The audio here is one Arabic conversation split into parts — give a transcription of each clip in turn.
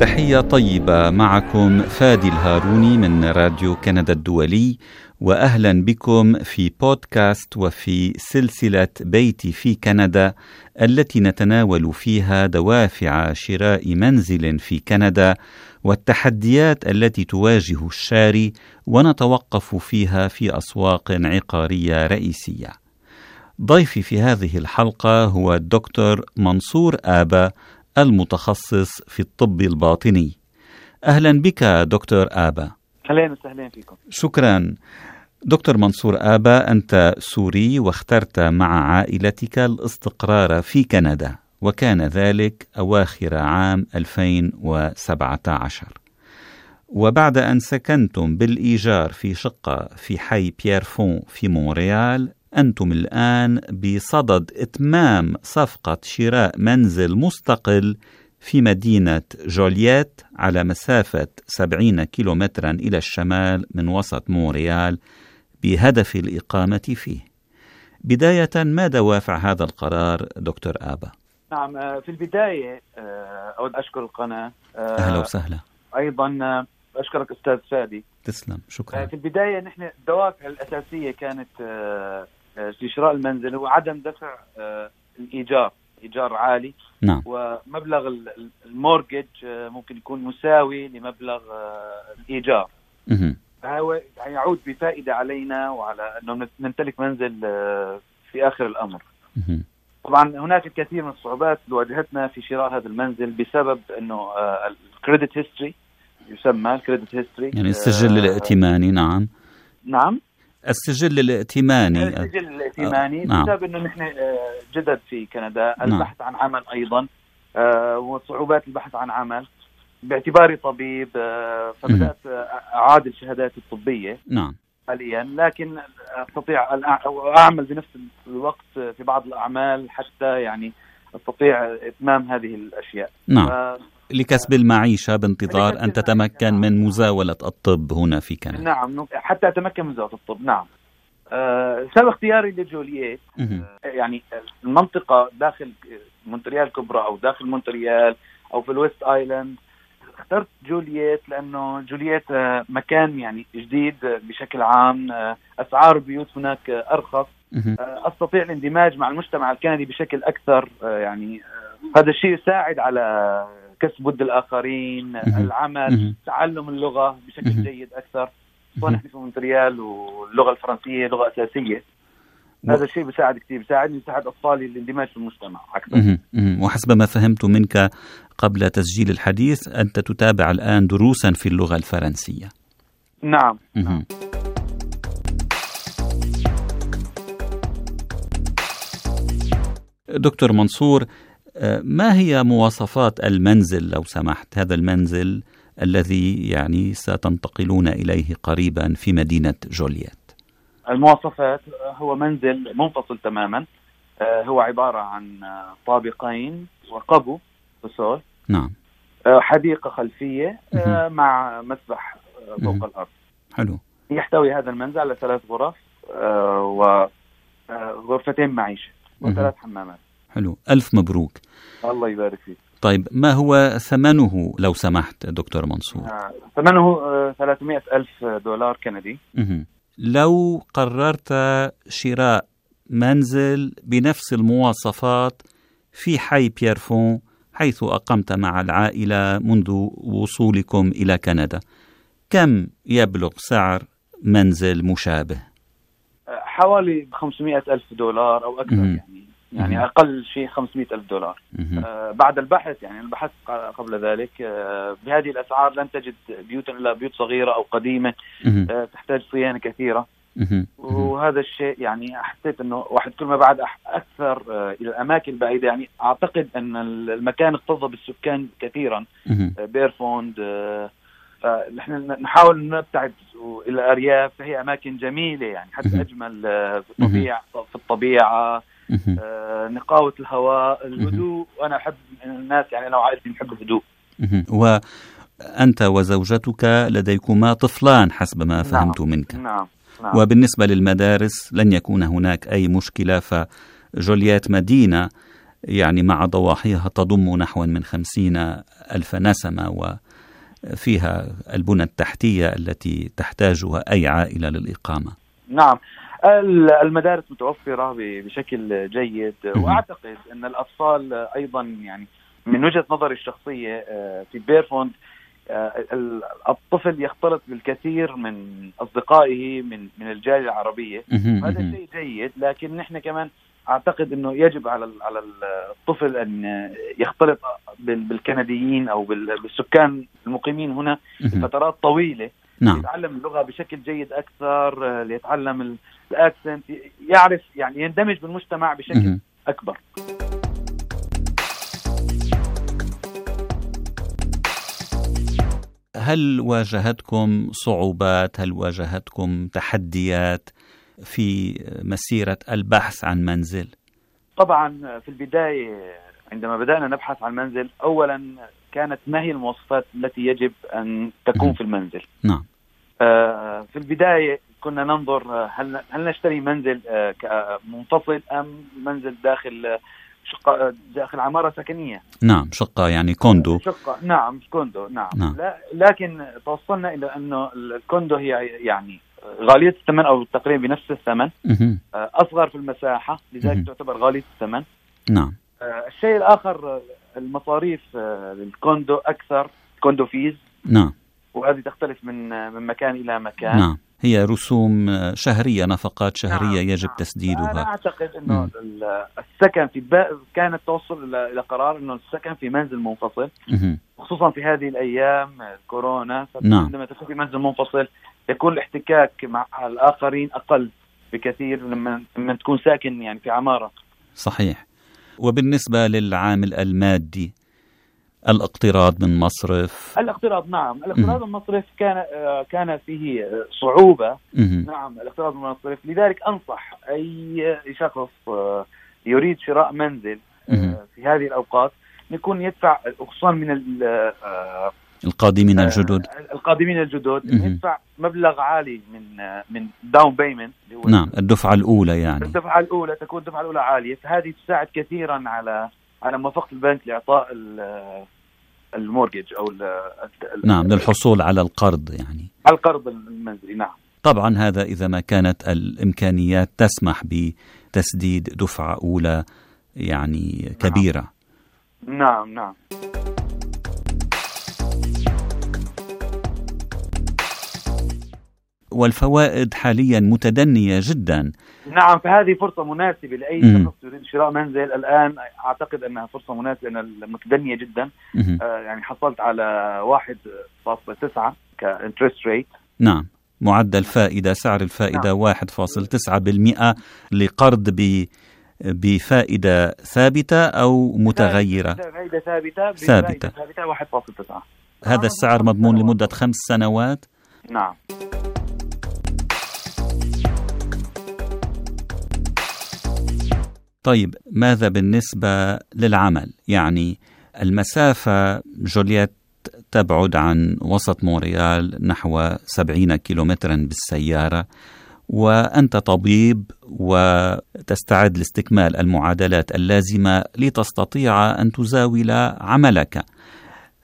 تحية طيبة معكم فادي الهاروني من راديو كندا الدولي واهلا بكم في بودكاست وفي سلسلة بيتي في كندا التي نتناول فيها دوافع شراء منزل في كندا والتحديات التي تواجه الشاري ونتوقف فيها في أسواق عقارية رئيسية. ضيفي في هذه الحلقة هو الدكتور منصور آبا المتخصص في الطب الباطني. أهلا بك دكتور آبا. أهلا وسهلا فيكم. شكرا. دكتور منصور آبا أنت سوري واخترت مع عائلتك الاستقرار في كندا وكان ذلك أواخر عام 2017 وبعد أن سكنتم بالإيجار في شقة في حي بييرفون في مونريال أنتم الآن بصدد إتمام صفقة شراء منزل مستقل في مدينة جولييت على مسافة 70 كيلومترا إلى الشمال من وسط مونريال بهدف الإقامة فيه. بداية ما دوافع هذا القرار دكتور آبا؟ نعم آه، في البداية آه، أود أشكر القناة آه، أهلا وسهلا. أيضا أشكرك أستاذ فادي تسلم شكرا. في البداية نحن الدوافع الأساسية كانت لشراء المنزل هو عدم دفع الإيجار إيجار عالي. نعم. ومبلغ ال mortgage ممكن يكون مساوي لمبلغ الإيجار. فهو يعود بفائدة علينا وعلى أنه نمتلك منزل آه، في آخر الأمر. طبعا هناك الكثير من الصعوبات اللي واجهتنا في شراء هذا المنزل بسبب أنه ال credit history يسمى ال credit history يعني السجل آه الائتماني نعم. نعم. السجل الائتماني السجل الائتماني آه نعم. بسبب إنه نحن آه، جدد في كندا نعم. البحث. عن عمل أيضا وصعوبات البحث عن عمل باعتباري طبيب آه، فبدأت أعادل شهاداتي الطبية نعم حاليا لكن أستطيع أعمل بنفس الوقت في بعض الأعمال حتى يعني أستطيع إتمام هذه الأشياء نعم. لكسب المعيشة بانتظار أن تتمكن من مزاولة الطب هنا في كندا. نعم حتى أتمكن من مزاولة الطب نعم. أه سبب اختياري لجولييت أه يعني المنطقة داخل مونتريال كبرى أو داخل مونتريال أو في الويست آيلاند. اخترت جولييت لأنه جولييت آه، مكان يعني جديد بشكل عام آه، أسعار البيوت هناك أرخص. آه، أستطيع الاندماج مع المجتمع الكندي بشكل أكثر يعني هذا الشيء يساعد على كسب ود الآخرين العمل تعلم اللغة بشكل جيد أكثر. ونحن في مونتريال واللغة الفرنسية لغة أساسية. هذا الشيء بيساعد كثير بيساعدني بيساعد أطفالي الاندماج في المجتمع أكثر. وحسب ما فهمت منك قبل تسجيل الحديث أنت تتابع الآن دروسا في اللغة الفرنسية. نعم, نعم. دكتور منصور ما هي مواصفات المنزل لو سمحت؟ هذا المنزل الذي يعني ستنتقلون إليه قريبا في مدينة جولييت. المواصفات هو منزل منفصل تماما. آه، هو عبارة عن آه، طابقين وقبو فصول نعم. آه، حديقة خلفية مع مسبح فوق الأرض. حلو. يحتوي هذا المنزل على ثلاث غرف وغرفتين معيشة وثلاث حمامات. حلو. ألف مبروك. الله يبارك فيك. طيب ما هو ثمنه لو سمحت دكتور منصور؟ ثمنه 300 ألف دولار كندي. لو قررت شراء منزل بنفس المواصفات في حي بيرفون حيث أقمت مع العائلة منذ وصولكم إلى كندا كم يبلغ سعر منزل مشابه؟ حوالي 500 ألف دولار أو أكثر يعني. يعني أقل شيء 500 ألف دولار. آه بعد البحث يعني البحث قبل ذلك آه بهذه الأسعار لن تجد بيوتا إلا بيوت صغيرة أو قديمة آه تحتاج صيانة كثيرة. وهذا الشيء يعني حسيت إنه واحد كل ما بعد أكثر آه إلى الأماكن البعيدة يعني أعتقد إن المكان اكتظى بالسكان كثيرا. آه بيرفوند آه فنحن نحاول نبتعد إلى الأرياف فهي أماكن جميلة يعني حتى أجمل آه، في الطبيعة في الطبيعة. آه نقاوة الهواء الهدوء. وأنا أحب الناس يعني أنا وعائلتي نحب الهدوء. وأنت وزوجتك لديكما طفلان حسب ما فهمت نعم. منك. نعم. نعم. وبالنسبة للمدارس لن يكون هناك أي مشكلة فجوليات مدينة يعني مع ضواحيها تضم نحو من خمسين ألف نسمة وفيها البنى التحتية التي تحتاجها أي عائلة للإقامة. نعم. المدارس متوفرة بشكل جيد. وأعتقد أن الأطفال أيضا يعني من وجهة نظري الشخصية آه، في بيرفوند آه، الطفل يختلط بالكثير من أصدقائه من من الجالية العربية. هذا شيء جيد لكن نحن كمان أعتقد أنه يجب على على الطفل أن يختلط بالكنديين أو بالسكان المقيمين هنا لفترات طويلة. نعم. يتعلم اللغة بشكل جيد أكثر ليتعلم الأكسنت يعرف يعني يندمج بالمجتمع بشكل أكبر. هل واجهتكم صعوبات؟ هل واجهتكم تحديات في مسيرة البحث عن منزل؟ طبعا في البداية عندما بدأنا نبحث عن منزل أولا كانت ما هي المواصفات التي يجب أن تكون في المنزل. نعم. آه، في البداية كنا ننظر هل هل نشتري منزل آه، منفصل أم منزل داخل شقة داخل عمارة سكنية؟ نعم شقة يعني كوندو. شقة نعم كوندو نعم, نعم. لا لكن توصلنا إلى أنه الكوندو هي يعني غالية الثمن أو تقريبا بنفس الثمن. آه، أصغر في المساحة لذلك تعتبر غالية الثمن. نعم. آه، الشيء الآخر المصاريف آه، لل condo أكثر condo fees. نعم. وهذه تختلف من من مكان إلى مكان. نعم. هي رسوم شهرية نفقات شهرية نعم. يجب. تسديدها. أنا أعتقد أنه السكن في با... كانت توصل إلى قرار أنه السكن في منزل منفصل. خصوصا في هذه الأيام كورونا نعم. عندما تكون في منزل منفصل يكون الاحتكاك مع الآخرين أقل بكثير لما لما تكون ساكن يعني في عمارة. صحيح. وبالنسبة للعامل المادي الاقتراض من مصرف؟ الاقتراض نعم. الاقتراض من مصرف كان آه، كان فيه صعوبة. نعم الاقتراض من مصرف. لذلك أنصح أي شخص آه، يريد شراء منزل آه،. في هذه الأوقات يكون يدفع خصوصا من القادمين الجدد. القادمين الجدد. يدفع مبلغ عالي من من down payment نعم الدفعة الأولى يعني. الدفعة الأولى تكون الدفعة الأولى عالية. فهذه تساعد كثيرا على على موافقة البنك لإعطاء ال- المورجج أو ال- نعم للحصول على القرض يعني. على القرض المنزلي نعم. طبعا هذا إذا ما كانت الإمكانيات تسمح بتسديد دفعة أولى يعني كبيرة. نعم نعم. والفوائد حاليا متدنية جدا. نعم فهذه فرصة مناسبة لأي. شخص يريد شراء منزل. الآن أعتقد أنها فرصة مناسبة لأنها متدنية جدا. آه، يعني حصلت على 1.9 كانترست ريت نعم معدل فائدة سعر الفائدة 1.9% لقرض ب بفائدة ثابتة أو متغيرة. فائدة ثابتة ثابتة. ثابتة 1.9 هذا السعر مضمون لمدة خمس سنوات. نعم. طيب ماذا بالنسبة للعمل؟ يعني المسافة جولييت تبعد عن وسط مونريال نحو 70 كيلومترا بالسيارة وأنت طبيب وتستعد لاستكمال المعادلات اللازمة لتستطيع أن تزاول عملك.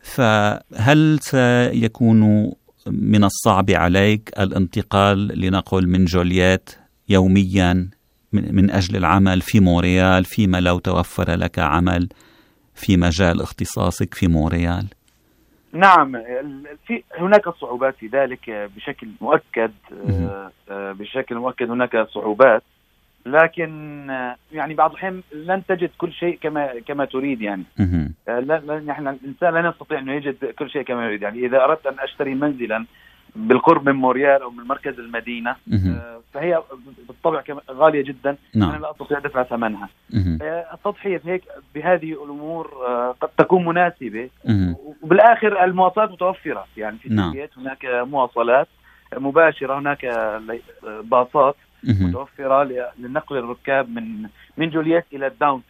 فهل سيكون من الصعب عليك الانتقال لنقل من جولييت يوميا؟ من أجل العمل في مونريال فيما لو توفر لك عمل في مجال اختصاصك في مونريال. نعم في هناك صعوبات في ذلك بشكل مؤكد. آه، آه، بشكل مؤكد هناك صعوبات. لكن آه، يعني بعض الأحيان لن تجد كل شيء كما كما تريد يعني. لا لا نحن الإنسان لا يستطيع انه يجد كل شيء كما يريد. يعني إذا أردت أن أشتري منزلا بالقرب من موريال أو من مركز المدينة. آه، فهي بالطبع غالية جدا نعم. أنا لا أستطيع دفع ثمنها. آه، التضحية هيك بهذه الأمور آه، قد تكون مناسبة. وبالآخر المواصلات متوفرة يعني في نعم. هناك مواصلات مباشرة هناك باصات. متوفرة لنقل الركاب من من جولييت إلى ال downtown.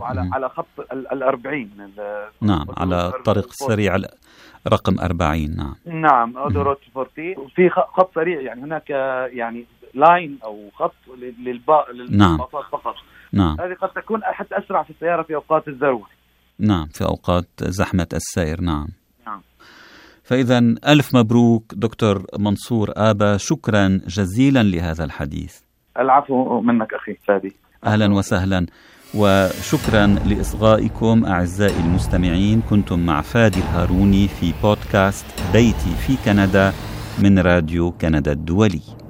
وعلى. على خط ال ال 40 ال- نعم على الطريق السريع رقم 40 نعم. نعم autoroute 40 وفي خط سريع يعني هناك يعني lane أو خط نعم. للباصات فقط. نعم. هذه قد تكون حتى أسرع في السيارة في أوقات الذروة نعم في أوقات زحمة السير نعم. نعم. فإذا ألف مبروك دكتور منصور آبا. شكرا جزيلا لهذا الحديث. العفو منك أخي فادي أهلا وسهلا. وشكرا لإصغائكم أعزائي المستمعين. كنتم مع فادي الهاروني في بودكاست بيتي في كندا من راديو كندا الدولي.